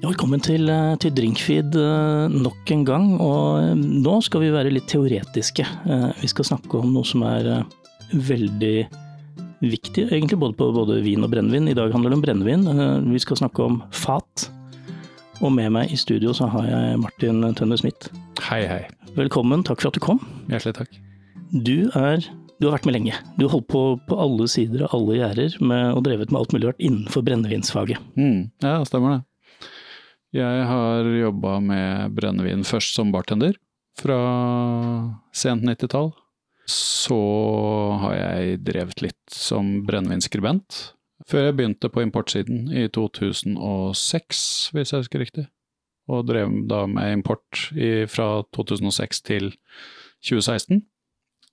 Velkommen til, eh, til Drinkfeed eh, nok en gang. Og eh, nå skal vi være litt teoretiske. Vi skal snakke om noe som er veldig viktig, egentlig både på både vin og brennevin. I dag handler det om brennevin. Vi skal snakke om fat. Og med meg i studio så har jeg Martin Tønne Smith. Hei, hei. Velkommen, takk for at du kom. Hjertelig takk. Du er du har vært med lenge. Du har holdt på på alle sider og alle gjerder med, og drevet med alt mulig rart innenfor brennevinsfaget. Mm, ja, stemmer det. Jeg har jobba med brennevin først som bartender, fra sent 90-tall. Så har jeg drevet litt som brennevinskribent, før jeg begynte på importsiden i 2006, hvis jeg husker riktig. Og drev da med import i, fra 2006 til 2016.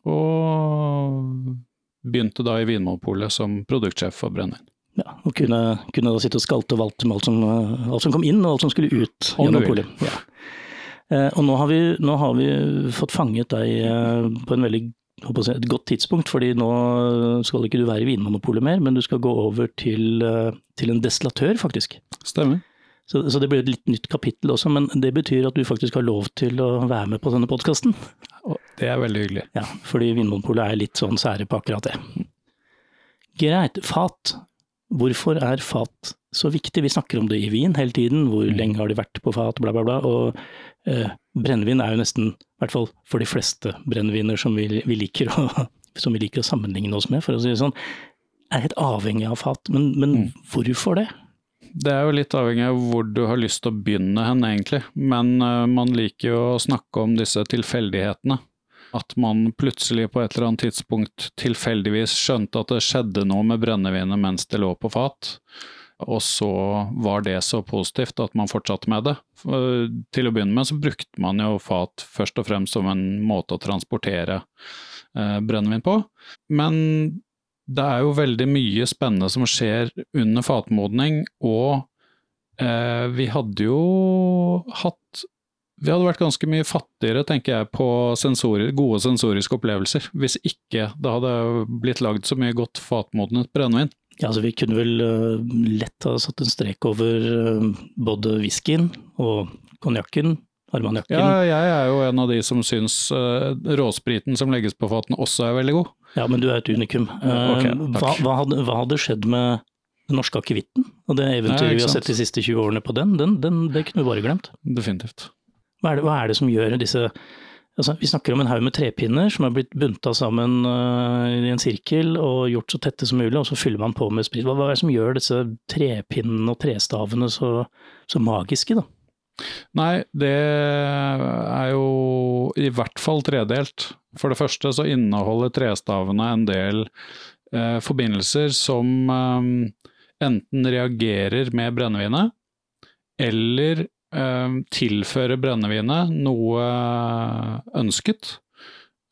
Og begynte da i Vinmonopolet som produktsjef for brennevin. Ja, og kunne, kunne, da sitte og skalte og valte med alt som, alt som, kom inn og alt som skulle ut gjennom polet. Ja. Eh, og nå har, vi, nå har, vi, fått fanget deg eh, på en veldig, si, et godt tidspunkt, fordi nå skal ikke du være i Vinmonopolet mer, men du skal gå over til, eh, til en destillatør, faktisk. Stemmer. Så, så, det blir et litt nytt kapittel også, men det betyr at du faktisk har lov til å være med på denne podkasten. Det er veldig hyggelig. Ja, fordi Vinmonopolet er litt sånn sære på akkurat det. Greit. Fat Hvorfor er fat så viktig? Vi snakker om det i vin hele tiden, hvor mm. lenge har de vært på fat, bla, bla, bla. Og eh, brennevin er jo nesten, i hvert fall for de fleste brenneviner som vi, vi, liker å, som vi liker å sammenligne oss med, for å si det sånn, er helt avhengig av fat. Men, men mm. hvorfor det? Det er jo litt avhengig av hvor du har lyst til å begynne hen, egentlig. Men uh, man liker jo å snakke om disse tilfeldighetene at man plutselig på et eller annet tidspunkt tilfeldigvis skjønte at det skjedde noe med brennevinet mens det lå på fat. Og så var det så positivt at man fortsatte med det. Til å begynne med så brukte man jo fat først og fremst som en måte å transportere eh, brennevin på. Men det er jo veldig mye spennende som skjer under fatmodning, og eh, vi hadde jo hatt vi hadde vært ganske mye fattigere, tenker jeg, på sensorer, gode sensoriske opplevelser, hvis ikke det hadde blitt lagd så mye godt fatmodnet brennevin. Ja, altså Vi kunne vel uh, lett ha satt en strek over uh, både whiskyen og konjakken, armagnakken. Ja, jeg er jo en av de som syns uh, råspriten som legges på fatene også er veldig god. Ja, men du er et unikum. Okay, hva, hva, hadde, hva, hadde, skjedd med den norske akevitten og det eventyret ja, vi har sett de siste 20 årene på den? den, den det kunne vi bare glemt. Definitivt. Hva er, det, hva er det som gjør disse altså, Vi snakker om en haug med trepinner som er blitt bunta sammen uh, i en sirkel og gjort så tette som mulig, og så fyller man på med sprit. Hva, hva er det som gjør disse trepinnene og trestavene så, så magiske, da? Nei, det er jo i hvert fall tredelt. For det første så inneholder trestavene en del eh, forbindelser som eh, enten reagerer med brennevinet, eller tilføre brennevinet noe ønsket.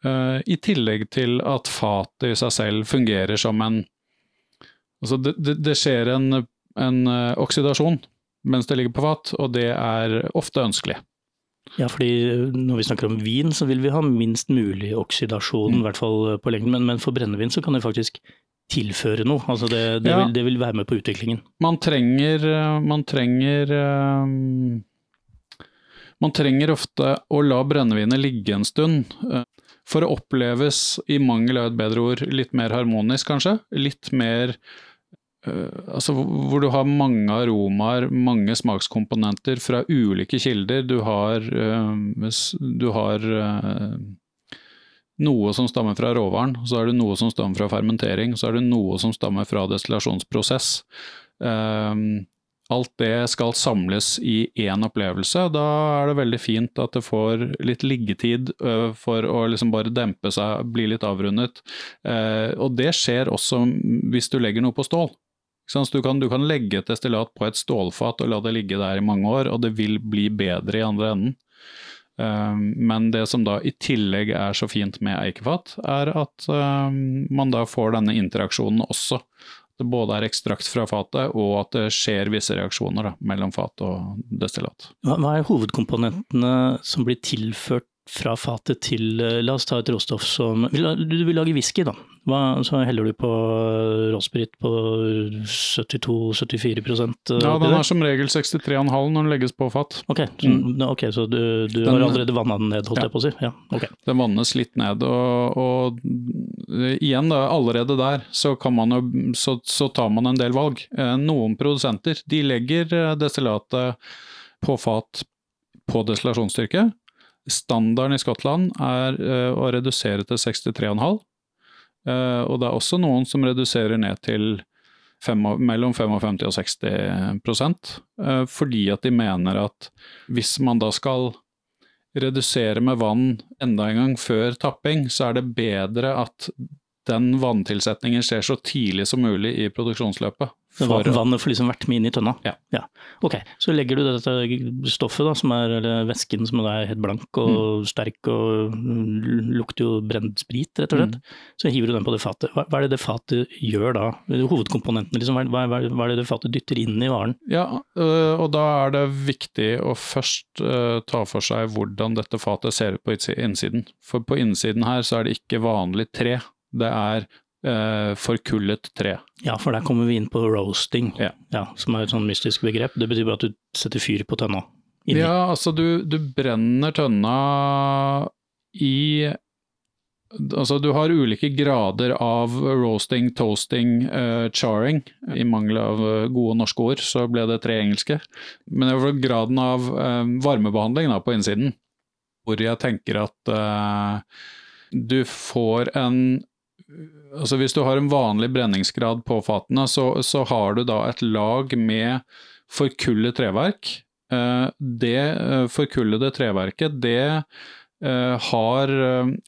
Eh, I tillegg til at fatet i seg selv fungerer som en Altså, det, det, det skjer en, en, eh, oksidasjon mens det ligger på fat, og det er ofte ønskelig. Ja, fordi når vi snakker om vin, så vil vi ha minst mulig oksidasjon, mm. i hvert fall på lengden. Men, men, for brennevin så kan det faktisk tilføre noe. Altså det, det, ja. vil, det, vil, være med på utviklingen. Man trenger, man trenger um, Man trenger ofte å la brennevinet ligge en stund. Uh, for å oppleves, i mangel av et bedre ord, litt mer harmonisk, kanskje. Litt mer Altså hvor du har mange aromaer, mange smakskomponenter fra ulike kilder. Du har, du har noe som stammer fra råvaren, så er det noe som stammer fra fermentering, så er det noe som stammer fra destillasjonsprosess. Um, alt det skal samles i én opplevelse. Da er det veldig fint at det får litt liggetid for å liksom bare dempe seg, bli litt avrundet. Uh, og det skjer også hvis du legger noe på stål. Du kan, du kan, legge et destillat på et stålfat og la det ligge der i mange år, og det vil bli bedre i andre enden. Ehm, men det som da i tillegg er så fint med eikefat, er at ehm, man da får denne interaksjonen også. Det både er ekstrakt fra fatet, og at det skjer visse reaksjoner da, mellom fat og destillat. Hva er hovedkomponentene som blir tilført fra fatet til eh, La oss ta et råstoff som Du vil lage whisky, da. Hva, så heller du på råsprit på 72-74% Ja, den er som regel 63,5 når den legges på fat. Ok, så, mm. okay, så du, du den, har allerede vanna den ned, holdt ja. jeg på å si? Ja, okay. Den vannes litt ned, og, og, igjen da, allerede der så, man så, så, tar man en del valg. Noen produsenter de legger destillatet på fat på destillasjonsstyrke. Standarden i Skottland er uh, å redusere til 63,5. Uh, eh, og det er også noen som reduserer ned til fem, mellom 55 og 60 uh, fordi at de mener at hvis man da skal redusere med vann enda en gang før tapping, så er det bedre at den vanntilsetningen skjer så tidlig som mulig i produksjonsløpet. For, Vannet får liksom vært med inn i tønna? Ja. ja. Ok, så legger du dette stoffet, da, som er, eller væsken som er helt blank og mm. sterk og lukter jo brent sprit, rett og slett. Mm. Så hiver du den på det fatet. Hva, hva, er det det fatet gjør da? Hovedkomponentene, liksom, hva, hva, hva, er det det fatet dytter inn i varen? Ja, og da er det viktig å først ta for seg hvordan dette fatet ser ut på innsiden. For på innsiden her så er det ikke vanlig tre det er forkullet tre. Ja, for der kommer vi inn på roasting, ja. Ja, som er et sånn mystisk begrep. Det betyr bare at du setter fyr på tønna. Inni. Ja, altså du, du brenner tønna i Altså, du har ulike grader av roasting, toasting, uh, charring. I mangel av uh, gode norske ord, så ble det tre engelske. Men det var graden av uh, varmebehandling da, på innsiden, hvor jeg tenker at du får en altså Hvis du har en vanlig brenningsgrad på fatene, så, så har du da et lag med forkullet treverk. Eh, det eh, forkullede treverket, det eh, har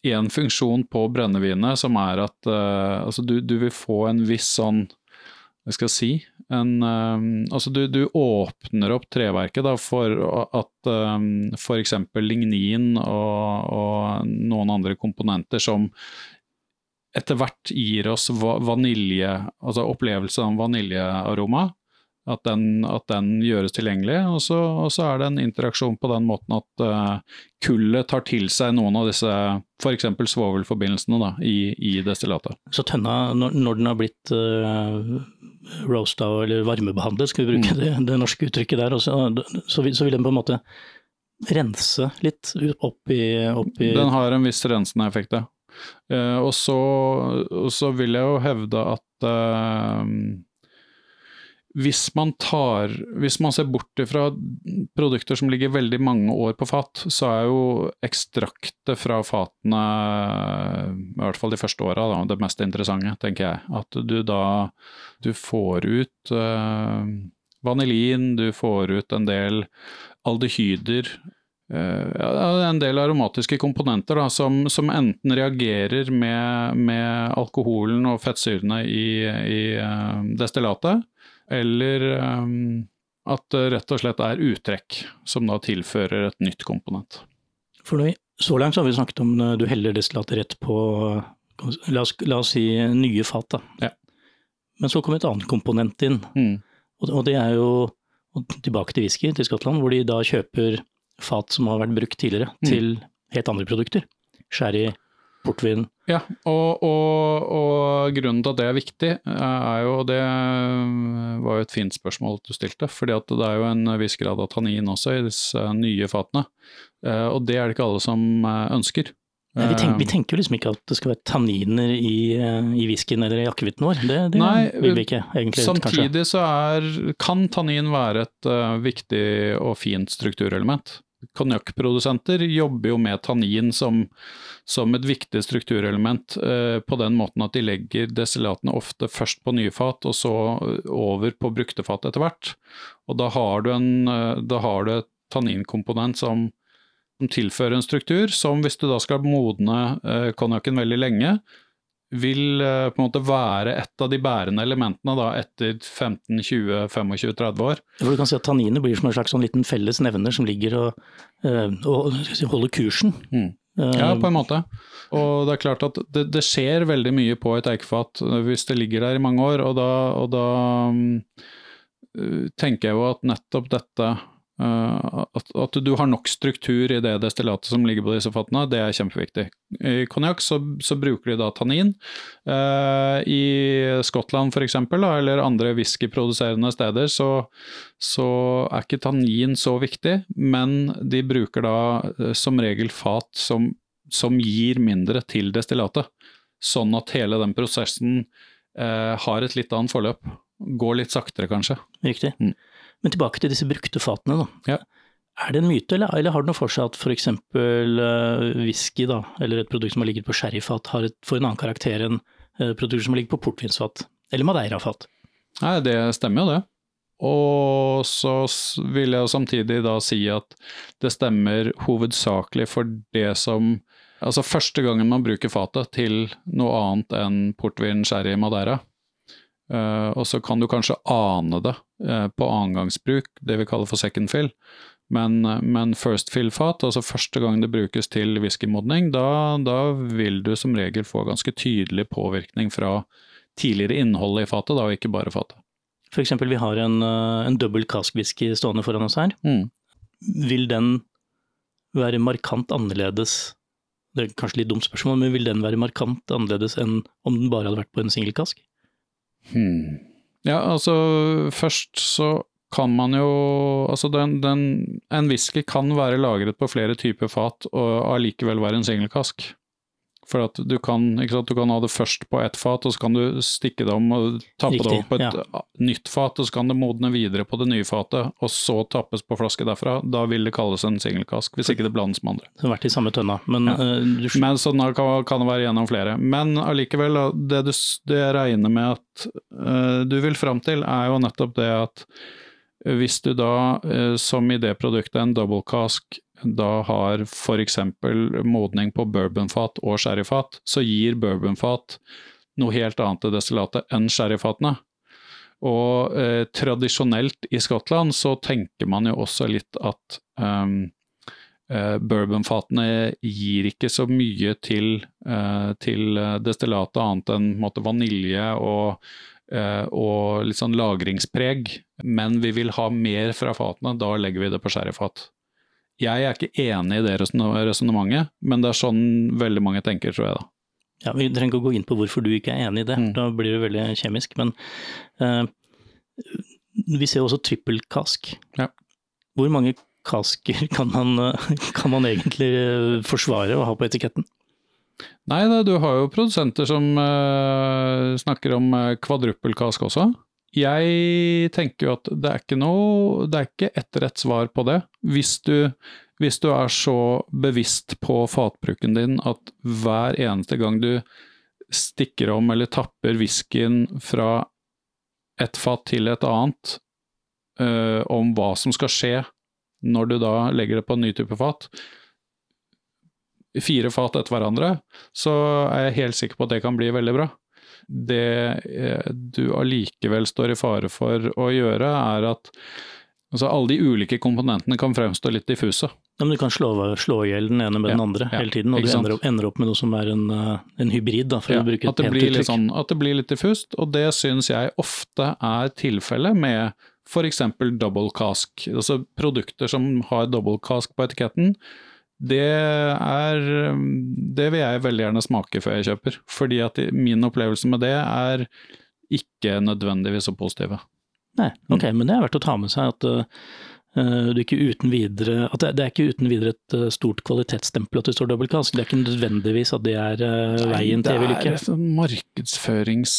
én funksjon på brennevinet, som er at altså du, du, vil få en viss sånn Hva skal jeg si en, Altså du, du, åpner opp treverket da, for at um, f.eks. lignin og, og noen andre komponenter som etter hvert gir oss vanilje, altså opplevelse av vaniljearoma. At den, at den, gjøres tilgjengelig. Og så, og så, er det en interaksjon på den måten at uh, kullet tar til seg noen av disse f.eks. svovelforbindelsene da, i, i, destillatet. Så tønna, når, når den har blitt uh, roasta eller varmebehandlet, skal vi bruke mm. det, det, norske uttrykket der, også, så, vil, så vil den på en måte rense litt opp i, opp i Den har en viss rensende effekt, ja. Uh, og, så, og, så, vil jeg jo hevde at uh, hvis man tar Hvis man ser bort fra produkter som ligger veldig mange år på fat, så er jo ekstraktet fra fatene, i hvert fall de første åra, det mest interessante, tenker jeg. At du da du får ut uh, vanilin, du får ut en del aldehyder, en del aromatiske komponenter da, som, som enten reagerer med, med, alkoholen og fettsyrene i, i uh, destillatet, eller um, at det rett og slett er uttrekk som da tilfører et nytt komponent. For vi, Så langt så har vi snakket om du heller destillatet rett på la oss, la oss, si nye fat. Da. Ja. Men så kom et annet komponent inn, mm. og, og det er jo tilbake til whisky, til Skottland, hvor de da kjøper fat som har vært brukt tidligere, mm. til helt andre produkter. Sherry, portvin. Ja, og, og, og, grunnen til at det er viktig, er jo, og det var jo et fint spørsmål du stilte, fordi at det er jo en viss grad av tannin også i disse nye fatene. Eh, og det er det ikke alle som eh, ønsker. Nei, vi, tenker, vi, eh, tenker, jo liksom ikke at det skal være tanniner i, i whiskyen eller i akevitten vår. Det, det Nei, vil vi ikke egentlig. Samtidig kanskje. så er, kan tannin være et uh, viktig og fint strukturelement. Konjakkprodusenter jobber jo med tannin som, som et viktig strukturelement, eh, på den måten at de legger destillatene ofte først på nye fat, og så over på brukte fat etter hvert. Og da har du, en, eh, da har du et tanninkomponent som, som, tilfører en struktur, som hvis du da skal modne eh, veldig lenge, vil uh, på en måte være et av de bærende elementene da, etter 15-20-25-30 år. For du kan si at Tanninet blir som en slags sånn liten felles nevner som ligger og, uh, og holder kursen. Mm. Ja, på en måte. Og det er klart at det, det skjer veldig mye på et eikefat hvis det ligger der i mange år, og da, og da um, tenker jeg jo at nettopp dette at, at, du har nok struktur i det destillatet som ligger på disse fatene, det er kjempeviktig. I konjakk så, så, bruker de da tannin. Uh, I Skottland f.eks., eller andre whiskyproduserende steder, så, så, er ikke tannin så viktig, men de bruker da uh, som regel fat som, som, gir mindre til destillatet. Sånn at hele den prosessen har et litt annet forløp. Går litt saktere, kanskje. Riktig. Mm. Men tilbake til disse brukte fatene. da. Ja. Er det en myte, eller, eller har det noe for seg at f.eks. Uh, whisky, da, eller et produkt som har ligget på sherryfat, har et, får en annen karakter enn uh, produkter som har ligget på portvinsfat, eller madeirafat? Nei, det stemmer jo det. Og så vil jeg samtidig da si at det stemmer hovedsakelig for det som Altså første gangen man bruker fatet til noe annet enn portvin, sherry, madeira, Uh, og så kan du kanskje ane det uh, på annengangsbruk, det vi kaller for second fill. Men, uh, men first fill-fat, altså første gang det brukes til whiskymodning, da, da, vil du som regel få ganske tydelig påvirkning fra tidligere innhold i fatet, da, og ikke bare fatet. For eksempel, vi har en, en dobbel cask-whisky stående foran oss her. Mm. Vil den være markant annerledes det er kanskje litt dumt spørsmål, men vil den være markant annerledes enn om den bare hadde vært på en singelkask? Ja, altså først så kan man jo Altså den, den, en whisky kan være lagret på flere typer fat og allikevel være en singelkask. For at du kan, sant, du kan ha det først på ett fat, og så kan du stikke det om og tappe Riktig, det opp på et ja. nytt fat, og så kan det modne videre på det nye fatet, og så tappes på flaske derfra. Da vil det kalles en singelkask, hvis ikke det blandes med andre. Det har vært i samme tønna, men ja. uh, du... Men sånn kan, kan, det være gjennom flere. Men allikevel, det, du, det jeg regner med at uh, du vil fram til, er jo nettopp det at hvis du da, uh, som i det produktet, en double cask da har f.eks. modning på bourbonfat og sherryfat, så gir bourbonfat noe helt annet til destillatet enn sherryfatene. Og eh, tradisjonelt i Skottland så tenker man jo også litt at um, eh, bourbonfatene gir ikke så mye til, eh, til destillatet annet enn måte, vanilje og, eh, og litt sånn lagringspreg, men vi vil ha mer fra fatene, da legger vi det på sherryfat. Jeg er ikke enig i det resonnementet, men det er sånn veldig mange tenker, tror jeg da. Ja, Vi trenger ikke å gå inn på hvorfor du ikke er enig i det, mm. da blir det veldig kjemisk. Men uh, vi ser også trippelkask. Ja. Hvor mange kasker kan man, kan man egentlig eh, forsvare å ha på etiketten? Nei, da, du har jo produsenter som uh, snakker om kvadruppelkask også. Jeg tenker jo at det er ikke noe Det er ikke ett rett svar på det. Hvis du, hvis du er så bevisst på fatbruken din at hver eneste gang du stikker om eller tapper whiskyen fra et fat til et annet, øh, om hva som skal skje når du da legger det på en ny type fat, fire fat etter hverandre, så er jeg helt sikker på at det kan bli veldig bra. Det eh, du allikevel står i fare for å gjøre, er at altså alle de ulike komponentene kan fremstå litt diffuse. Ja, men Du kan slå, slå i hjel den ene med ja, den andre ja, hele tiden, og du ender opp, ender opp, med noe som er en, eh, en hybrid. Da, for ja, å bruke et blir litt sånn, at det blir litt diffust, og det syns jeg ofte er tilfellet med f.eks. double cask. Altså produkter som har double cask på etiketten det er Det vil jeg veldig gjerne smake før jeg kjøper. Fordi at min opplevelse med det er ikke nødvendigvis så positive. Nei, ok, mm. men det er verdt å ta med seg at uh, du ikke uten videre At det, det, er ikke uten videre et uh, stort kvalitetsstempel at det står dobbeltkast. Det er ikke nødvendigvis at det er uh, veien til evig lykke. Det er en markedsførings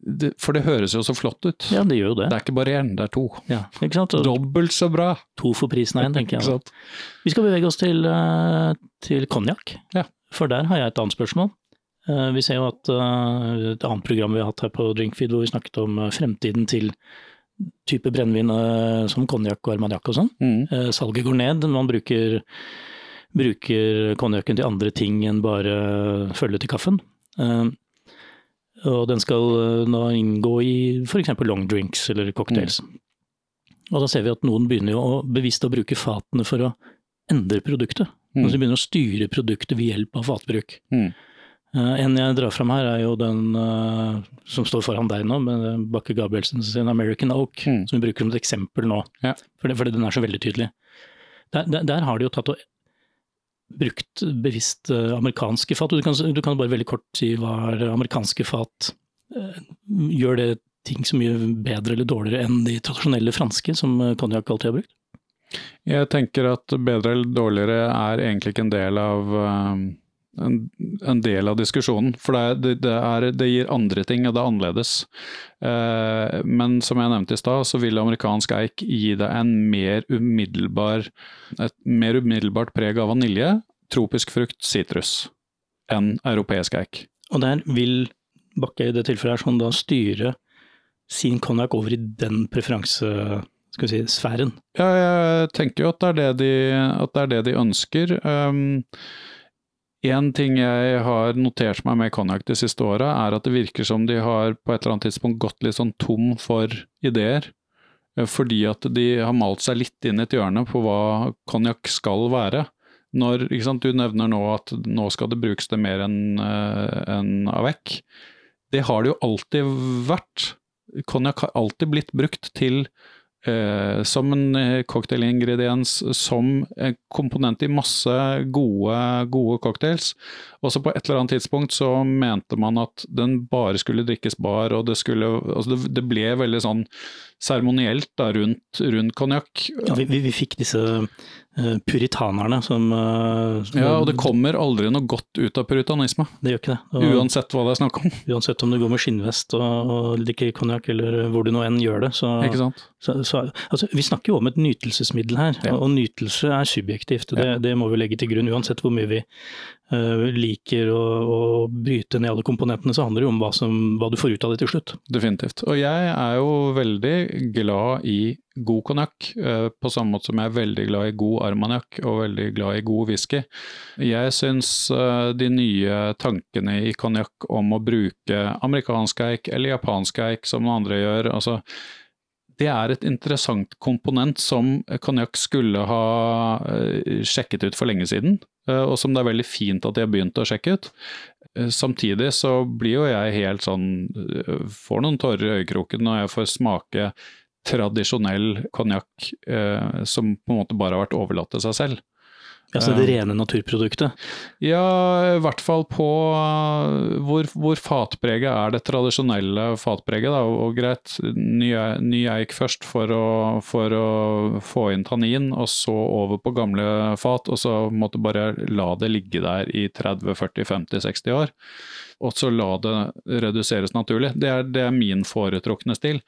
det, for det høres jo så flott ut. Ja, det gjør det. Det er ikke bare én, det er to. Ja, ikke sant? Dobbelt så bra! To for prisen av én, tenker jeg. Vi skal bevege oss til, eh, til konjakk, ja. for der har jeg et annet spørsmål. Eh, vi ser jo at eh, et annet program vi har hatt her på Drinkfeed hvor vi snakket om fremtiden til type brennevin som konjakk og armagnac og sånn. Mm. Salget går ned, man bruker, bruker konjakken til andre ting enn bare følge til kaffen. Og den skal eh, da inngå i f.eks. long drinks eller cocktails. Mm. Og da ser vi at noen begynner jo å, bevisst å bruke fatene for å endre produktet. Mm. Altså de begynner å styre produktet ved hjelp av fatbruk. Mm. Eh, En jeg drar fram her, er jo den eh, som står foran deg nå, med Bakke Gabrielsen sin American Oak, Mm. som vi bruker som et eksempel nå. Ja. Fordi, fordi den er så veldig tydelig. Der, der, der har de jo tatt og brukt bevisst eh, amerikanske fat. Du kan, du kan bare veldig kort si hva er amerikanske fat. Eh, gjør det ting så mye bedre eller dårligere enn de tradisjonelle franske, som eh, konjakk alltid har brukt? Jeg tenker at bedre eller dårligere er egentlig ikke en del av en, en del av diskusjonen, for det, det, er, det gir andre ting, og det er annerledes. Eh, men som jeg nevnte i stad, så vil amerikansk eik gi deg en mer umiddelbar, et mer umiddelbart preg av vanilje, tropisk frukt, sitrus, enn europeisk eik. Og der vil Bakke i det tilfellet her sånn da styre sin konjakk over i den preferanse, skal vi si, sfæren. Ja, jeg tenker jo at det er det de, at det er det de ønsker. Um, en ting jeg har notert meg med konjakk de siste åra, er at det virker som de har på et eller annet tidspunkt gått litt sånn tom for ideer. Eh, Fordi at de har malt seg litt inn i et hjørne på hva konjakk skal være. Når, sant, Du nevner nå at nå skal det brukes det mer enn uh, en avec. Det har det jo alltid vært. Konjakk har alltid blitt brukt til eh, som en eh, cocktailingrediens, som en komponent i masse gode, gode cocktails. Også på et eller annet tidspunkt så mente man at den bare skulle drikkes bar, og det skulle altså det, det ble veldig sånn seremonielt rundt, rundt konjakk. Ja, vi, vi, vi fikk disse eh, puritanerne som, eh, som Ja, og det kommer aldri noe godt ut av puritanisme, Det gjør ikke det. Og, uansett hva det er snakk om. uansett om du går med skinnvest og, og drikker konjakk, eller hvor du nå enn gjør det. Så, Ikke sant? så, så altså, vi snakker jo om et nytelsesmiddel her, Ja. og nytelse er subjektivt. Det, Det, det må vi legge til grunn. Uansett hvor mye vi uh, liker å, å bryte ned alle komponentene, så handler det jo om hva, som, hva du får ut av det til slutt. Definitivt. Og jeg er jo veldig glad i god konjakk, eh, på samme måte som jeg er veldig glad i god armagnac og veldig glad i god whisky. Jeg syns eh, de nye tankene i konjakk om å bruke amerikansk eik eller japansk eik, som andre gjør, altså det er et interessant komponent som konjakk skulle ha eh, sjekket ut for lenge siden, eh, og som det er veldig fint at de har begynt å sjekke ut. Eh, Samtidig så blir jo jeg helt sånn Får noen tårer i øyekroken når jeg får smake tradisjonell konjakk eh, som på en måte bare har vært overlatt til seg selv. Altså det rene naturproduktet. Ja, i hvert fall på uh, hvor, hvor fatpreget er det tradisjonelle fatpreget. Da. Og greit, ny, ny eik først for å, for å få inn tannin, og så over på gamle fat, og så måtte bare la det ligge der i 30-40-50-60 år. Og så la det reduseres naturlig. Det er, det er min foretrukne stil.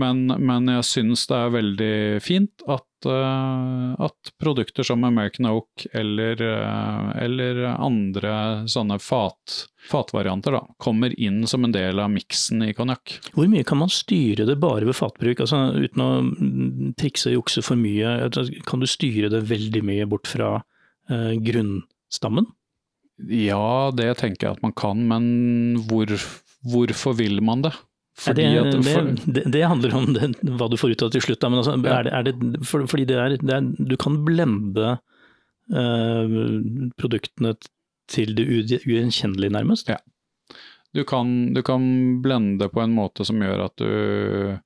Men, men jeg syns det er veldig fint at, uh, at produkter som American Oak eller, uh, eller andre sånne fat, fatvarianter da, kommer inn som en del av miksen i konjakk. Hvor mye kan man styre det bare ved fatbruk, altså uten å trikse og jukse for mye? Altså, Kan du styre det veldig mye bort fra eh, grunnstammen? Ja, det tenker jeg at man kan, men hvor, hvorfor vil man det? At- det, det, det handler om det, hva du får ut av det til slutt. Men altså, Ja. er det, er det, for, fordi det er, er, du kan blende eh, produktene til det ugjenkjennelige, nærmest. Ja. Du kan, du kan blende på en måte som gjør at du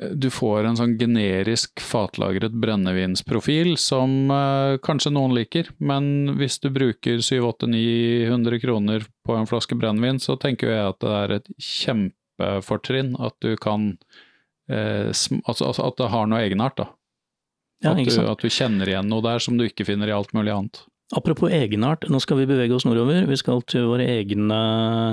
du får en sånn generisk fatlagret brennevinsprofil som eh, kanskje noen liker, men hvis du bruker 700-900 kroner på en flaske brennevin, så tenker jeg at det er et kjempefortrinn at du kan eh, altså, altså at det har noe egenart. da. Ja, at, du, at du kjenner igjen noe der som du ikke finner i alt mulig annet. Apropos egenart, nå skal vi bevege oss nordover. Vi skal til vår egen,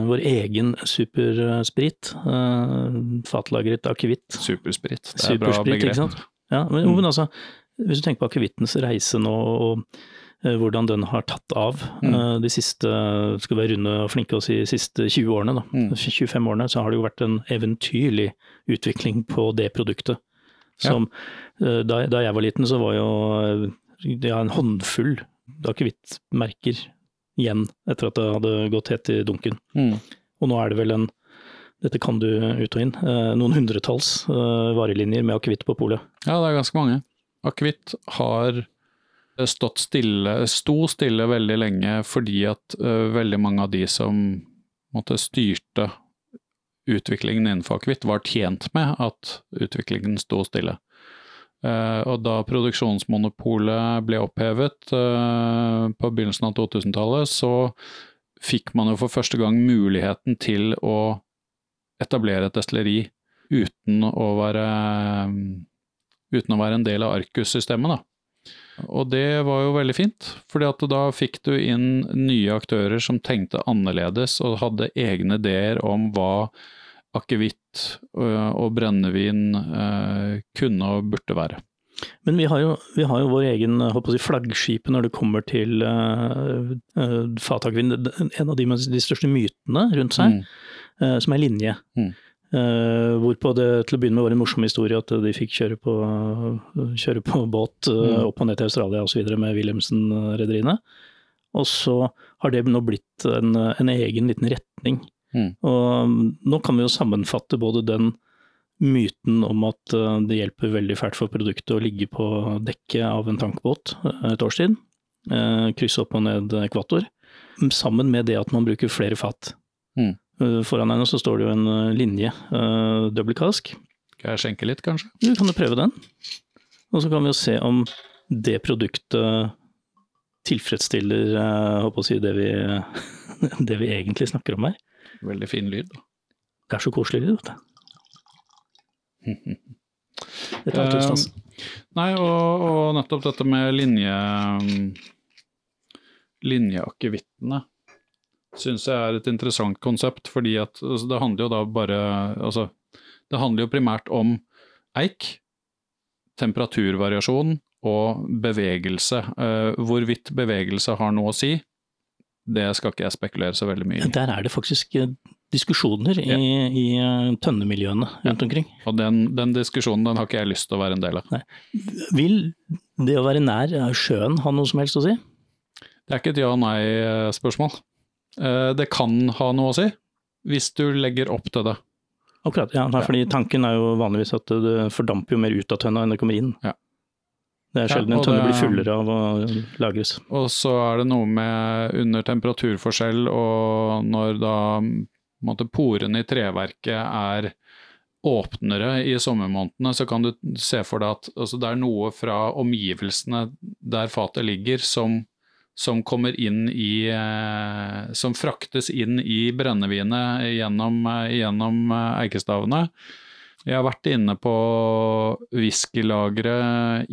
vår egen supersprit. eh, fatlagret akevitt. Supersprit, det er bra begrep. ikke sant? Ja, men, Mm. men altså, hvis du tenker på akevittens reise nå, og eh, hvordan den har tatt av Mm. eh, de siste, skal være runde og flinke oss i de siste 20 årene, da. Mm. 25 årene, så har det jo vært en eventyrlig utvikling på det produktet. Som, ja. da, da jeg var liten, så var jo ja, en håndfull akevittmerker igjen etter at det hadde gått helt i dunken. Mm. Og nå er det vel en, dette kan du ut og inn, eh, noen hundretalls eh, varelinjer med akevitt på polet. Ja, det er ganske mange. Akevitt har stått stille, sto stille veldig lenge fordi at uh, veldig mange av de som måtte styrte utviklingen innenfor akevitt, var tjent med at utviklingen sto stille. Uh, og da produksjonsmonopolet ble opphevet uh, på begynnelsen av 2000-tallet, så fikk man jo for første gang muligheten til å etablere et destilleri uten å være, uten å være en del av Arcus-systemet. da. Og det var jo veldig fint, fordi da fikk du inn nye aktører som tenkte annerledes og hadde egne ideer om hva akevitt øh, og brennevin øh, kunne og burde være. Men vi har jo, vi har jo vår egen si, flaggskip når det kommer til uh, uh. En av de, de største mytene rundt seg, mm. uh, som er linje. Mm. Uh, hvorpå det til å begynne med var en morsom historie at de fikk kjøre på, kjøre på båt uh, opp og ned til Australia osv. med Wilhelmsen-rederiene. Og så har det nå blitt en, en egen liten retning. Mm. Og nå kan vi jo sammenfatte både den myten om at uh, det hjelper veldig fælt for produktet å ligge på dekket av en tankbåt et års tid, krysse opp og ned ekvator, sammen med det at man bruker flere fat. Mm. Eh, foran henne så står det jo en eh, linje, double cask. Skal jeg skjenke litt, kanskje? Du kan jo prøve den. Og så kan vi jo se om det produktet tilfredsstiller jeg håper å si, det vi, det vi egentlig snakker om her. Veldig fin lyd. Det er så koselig lyd, vet du. Det er alltid stas. nei, og, og, nettopp dette med linje linjeakevittene syns jeg er et interessant konsept, fordi at altså, det handler jo da bare Altså, det handler jo primært om eik, temperaturvariasjon og bevegelse. Uh, hvorvidt bevegelse har noe å si, det skal ikke jeg spekulere så veldig mye i. Der er det faktisk eh, diskusjoner i, ja. i eh, tønnemiljøene rundt omkring. Og den, den, diskusjonen den har ikke jeg lyst til å være en del av. Nei. Vil det å være nær sjøen ha noe som helst å si? Det er ikke et ja-nei-spørsmål. Eh, det kan ha noe å si, hvis du legger opp til det. Akkurat, ja. Fordi tanken er jo vanligvis at det fordamper jo mer ut av tønna enn det kommer inn. Ja. Det er sjelden ja, en tønne blir fullere av å lagres. Og så er det noe med under temperaturforskjell og når da måtte, porene i treverket er åpnere i sommermånedene, så kan du se for deg at altså, det er noe fra omgivelsene der fatet ligger som som kommer inn i eh, Som fraktes inn i brennevinet gjennom, gjennom eikestavene. eh, eikestavene. Jeg har vært inne på whiskylageret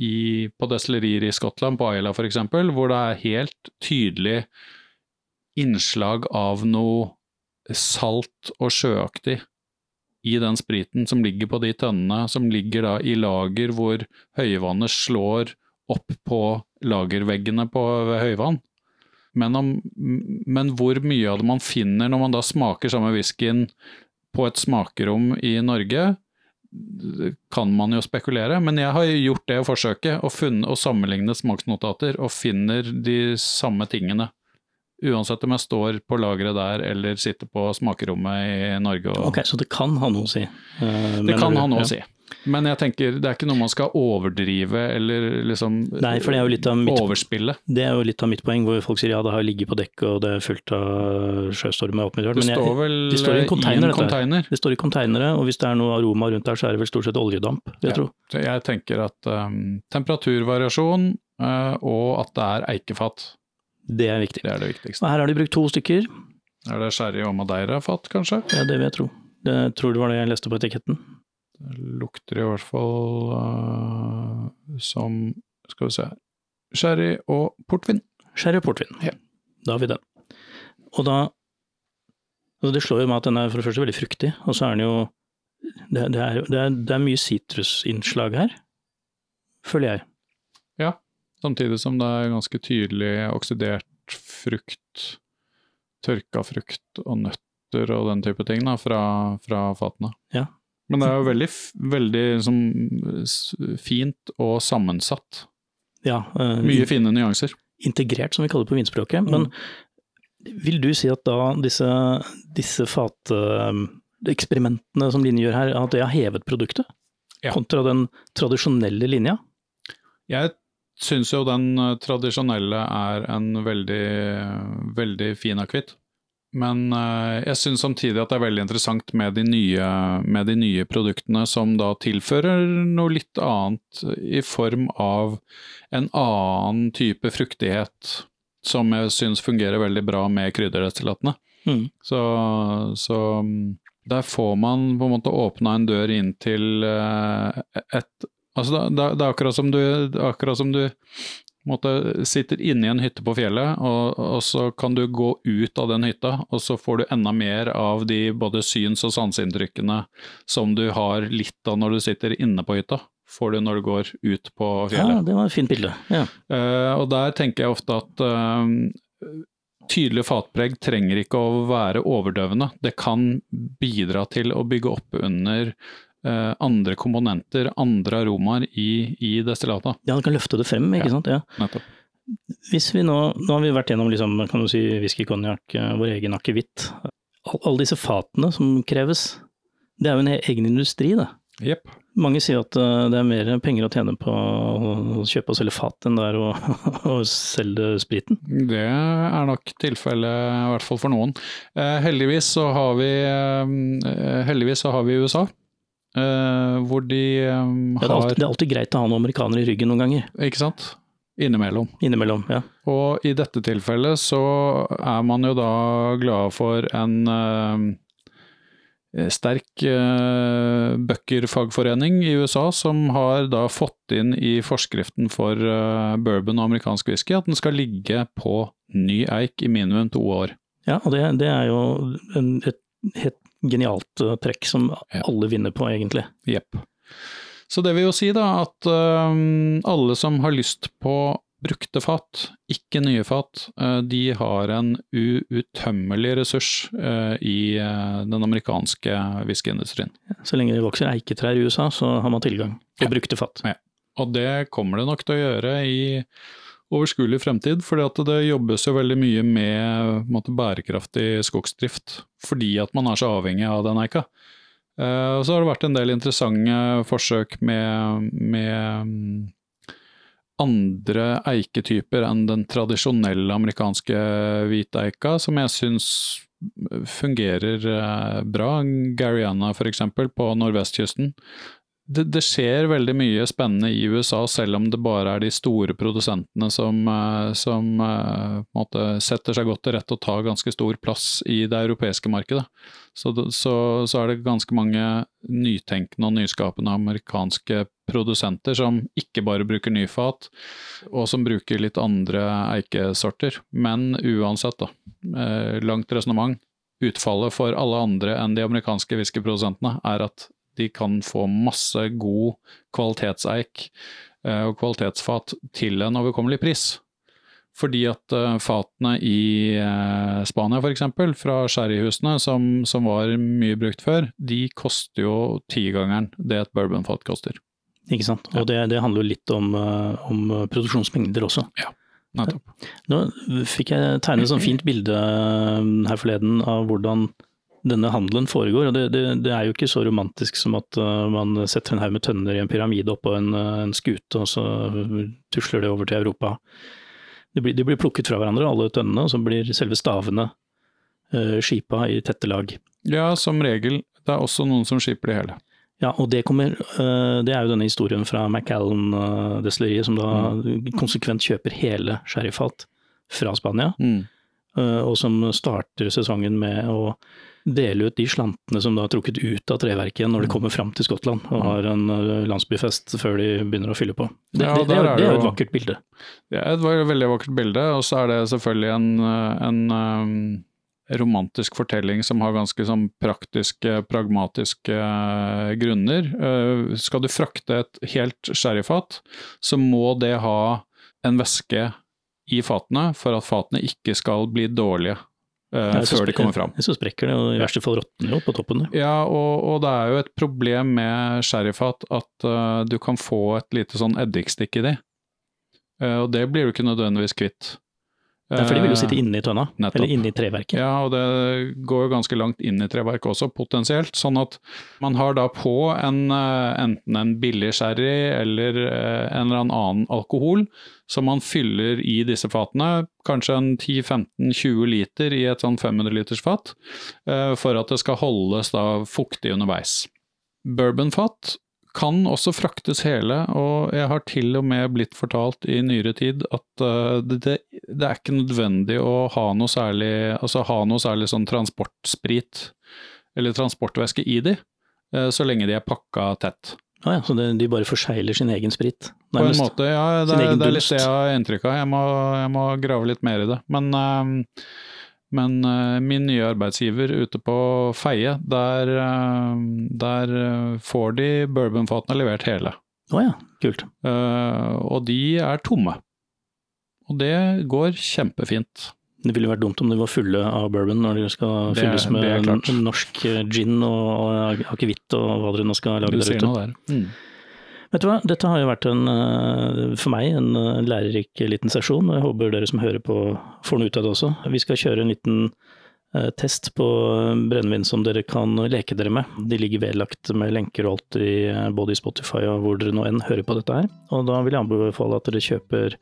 på destillerier i Skottland, på Ayla f.eks., hvor det er helt tydelig innslag av noe salt og sjøaktig i den spriten som ligger på de tønnene, som ligger da i lager hvor høyvannet slår opp på lagerveggene på høyvann. Men, om, men, hvor mye av det man finner når man da smaker samme whiskyen på et smakerom i Norge, kan man jo spekulere. Men jeg har gjort det forsøket, og, funnet, og sammenlignet smaksnotater, og finner de samme tingene. Uansett om jeg står på lageret der eller sitter på smakerommet i Norge. Og... Ok, Så det kan ha noe å si? Uh, det kan ha noe ja. å si. Men jeg tenker det er ikke noe man skal overdrive eller liksom Nei, for det er jo litt av mitt, overspille. Det er jo litt av mitt poeng, hvor folk sier ja, det har ligget på dekk og det er fullt av sjøstormer og alt mulig Det står vel de står i, container, i en container? Det står i containere, og hvis det er noe aroma rundt der, så er det vel stort sett oljedamp, vil jeg ja. tro. Jeg tenker at um, temperaturvariasjon uh, og at det er eikefat. Det er viktig. Det er det viktigste. Og her har de brukt to stykker. Er det sherry og madeira-fat, kanskje? Ja, det vil jeg tro. Det tror det var det jeg leste på etiketten. Lukter i hvert fall uh, som Skal vi se Sherry og portvin. Sherry og portvin. Ja. Da har vi den. Og da altså Det slår jo meg at den er for det første veldig fruktig, og så er den jo Det, det, er, det, er, det er, mye sitrusinnslag her, føler jeg. Ja, samtidig som det er ganske tydelig oksidert frukt, tørka frukt og nøtter og den type ting da, fra, fra fatene. Ja, men det er jo veldig, veldig sånn, fint og sammensatt. Ja, uh, Mye fine nyanser. Integrert, som vi kaller det på vinspråket. Mm. Men vil du si at da disse, disse fateksperimentene som Line gjør her, at det har hevet produktet? Ja. Kontra den tradisjonelle linja? Jeg syns jo den eh, tradisjonelle er en veldig, veldig fin akevitt. Men eh, jeg syns samtidig at det er veldig interessant med de, nye, med de nye produktene som da tilfører noe litt annet i form av en annen type fruktighet som jeg syns fungerer veldig bra med krydderdestillatene. Mm. Så, så mm, der får man på en måte åpna en dør inn til eh, et Altså det, det, er akkurat som du, akkurat som du måte, sitter inne i en hytte på fjellet, og, og, så kan du gå ut av den hytta, og så får du enda mer av de både syns- og sanseinntrykkene som du har litt av når du sitter inne på hytta. Får du når du går ut på fjellet. Ja, det var et fint bilde. Ja. Uh, og der tenker jeg ofte at uh, tydelig fatpreg trenger ikke å være overdøvende. Det kan bidra til å bygge opp under andre komponenter, andre aromaer i, i destillatet. Ja, det kan løfte det frem, ikke ja, sant. Ja. Nettopp. Hvis vi nå, nå har vi vært gjennom liksom, kan du si, whisky, konjakk, eh, vår egen akevitt. Alle disse fatene som kreves, det er jo en egen industri, det. Yep. Mange sier at eh, det er mer penger å tjene på å kjøpe og selge fat enn det er å, å selge spriten. Det er nok tilfellet, i hvert fall for noen. Eh, heldigvis, så har vi, eh, heldigvis så har vi USA. Uh, hvor de um, ja, det, er alltid, det er alltid greit å ha noen amerikanere i ryggen noen ganger. Ikke sant? Innimellom. Innimellom, ja. Og i dette tilfellet så er man jo da glad for en uh, sterk uh, Bucker-fagforening i USA som har da fått inn i forskriften for uh, bourbon og amerikansk whisky at den skal ligge på ny eik i minimum to år. Ja, og det, det er jo en, et helt genialt trekk som ja. alle vinner på, egentlig. Jepp. Så det vil jo si da at uh, alle som har lyst på brukte fat, ikke nye fat, uh, de har en uuttømmelig ressurs i den amerikanske whiskyindustrien. Så lenge det vokser eiketrær i USA, så har man tilgang på ja. brukte fat. Ja. Og det kommer det nok til å gjøre i overskuelig fremtid. fordi det jobbes jo veldig mye med måte, bærekraftig skogsdrift, fordi at man er så avhengig av den eika. Uh, så har det vært en del interessante forsøk med, med mm, andre eiketyper enn den tradisjonelle amerikanske hviteika, som jeg syns fungerer uh, bra. Gariana f.eks. på nordvestkysten det, det, skjer veldig mye spennende i USA, selv om det bare er de store produsentene som, eh, som uh, måte, setter seg godt til rette og tar ganske stor plass i det europeiske markedet. Så, så, så, er det ganske mange nytenkende og nyskapende amerikanske produsenter som ikke bare bruker nyfat, og som bruker litt andre eikesorter. Men uansett, da. Uh, langt resonnement. Utfallet for alle andre enn de amerikanske whiskyprodusentene er at de kan få masse god kvalitetseik eh, og kvalitetsfat til en overkommelig pris. Fordi at uh, fatene i uh, Spania f.eks., fra sherryhusene, som, som, var mye brukt før, de koster jo tigangeren det et bourbonfat koster. Ikke sant. Og det, det handler jo litt om, om, produksjonsmengder også. Ja, nettopp. Nå fikk jeg tegne et sånt fint bilde her forleden av hvordan denne handelen foregår. og det, det, det, er jo ikke så romantisk som at uh, man setter en haug med tønner i en pyramide oppå en, uh, en skute, og så tusler det over til Europa. De blir, de blir, plukket fra hverandre, alle tønnene, og så blir selve stavene uh, skipa i tette lag. Ja, som regel. Det er også noen som skiper det hele. Ja, og det kommer Det er jo denne historien fra Macallan-destilleriet, som da mm. konsekvent kjøper hele sherryfat fra Spania. Mm. Og som starter sesongen med å dele ut de slantene som da er trukket ut av treverket igjen når de mm. kommer fram til Skottland og har en eh, landsbyfest før de begynner å fylle på. Det, ja, det, det, er, det er jo et vakkert bilde. Det er et veldig vakkert bilde, og så er det selvfølgelig en, eh, en um, romantisk fortelling som har ganske sånn praktiske, pragmatiske uh, grunner. Uh, skal du frakte et helt sherryfat, så må det ha en væske i fatene for at fatene ikke skal bli dårlige uh, før de kommer fram. Så sprekker det, og i verste fall råtner jo på toppen. Ja, og, og, det er jo et problem med sherryfat at uh, du kan få et lite sånn eddikstikk i de. Uh, og det blir du ikke nødvendigvis kvitt. Ja, for de vil jo sitte inne i tønna, Nettopp. eller inne i treverket. Ja, og det går jo ganske langt inn i treverket også, potensielt. Sånn at man har da på en, eh, enten en billig sherry eller eh, en eller annen alkohol, som man fyller i disse fatene. Kanskje en 10-15-20 liter i et sånn 500 liters fat, eh, for at det skal holdes da fuktig underveis. Bourbonfat kan også fraktes hele, og jeg har til og med blitt fortalt i nyere tid at uh, det, det, det, er ikke nødvendig å ha noe særlig, altså ha noe særlig sånn transportsprit eller transportvæske i de, uh, så lenge de er pakka tett. Ah, ja, så det, de bare forsegler sin egen sprit? Nærmest. På en måte, ja. Det, det er litt det jeg har inntrykk av. Jeg må, jeg må, grave litt mer i det. Men uh, men uh, min nye arbeidsgiver ute på Feie, der, uh, der uh, får de bourbonfatene levert hele. Å oh ja, kult. og de er tomme. Og det går kjempefint. Det ville vært dumt om de var fulle av bourbon når de skal det, fylles med norsk gin og, og akevitt og hva dere nå skal lage der ute. Der. Mm. Vet du hva, dette har jo vært en, eh, for meg en eh, lærerik liten sesjon, og jeg håper dere som hører på får noe ut av det også. Vi skal kjøre en liten eh, test på brennevin som dere kan leke dere med. De ligger vedlagt med lenker og alt i, både i Spotify og hvor dere nå enn hører på dette her. Og da vil jeg anbefale at dere kjøper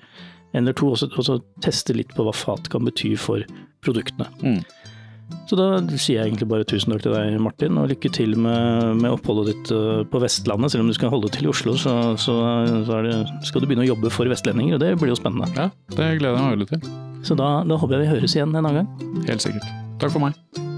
en eller to, og så tester litt på hva fat kan bety for produktene. Mm. Så da sier jeg egentlig bare tusen takk til deg, Martin, og lykke til med, med oppholdet ditt eh, på Vestlandet. Selv om du skal holde til i Oslo, så, så, så det, skal du begynne å jobbe for vestlendinger, og det blir jo spennende. Ja, det gleder jeg meg veldig til. Så da, da håper jeg vi høres igjen en annen gang. Helt sikkert. Takk for meg.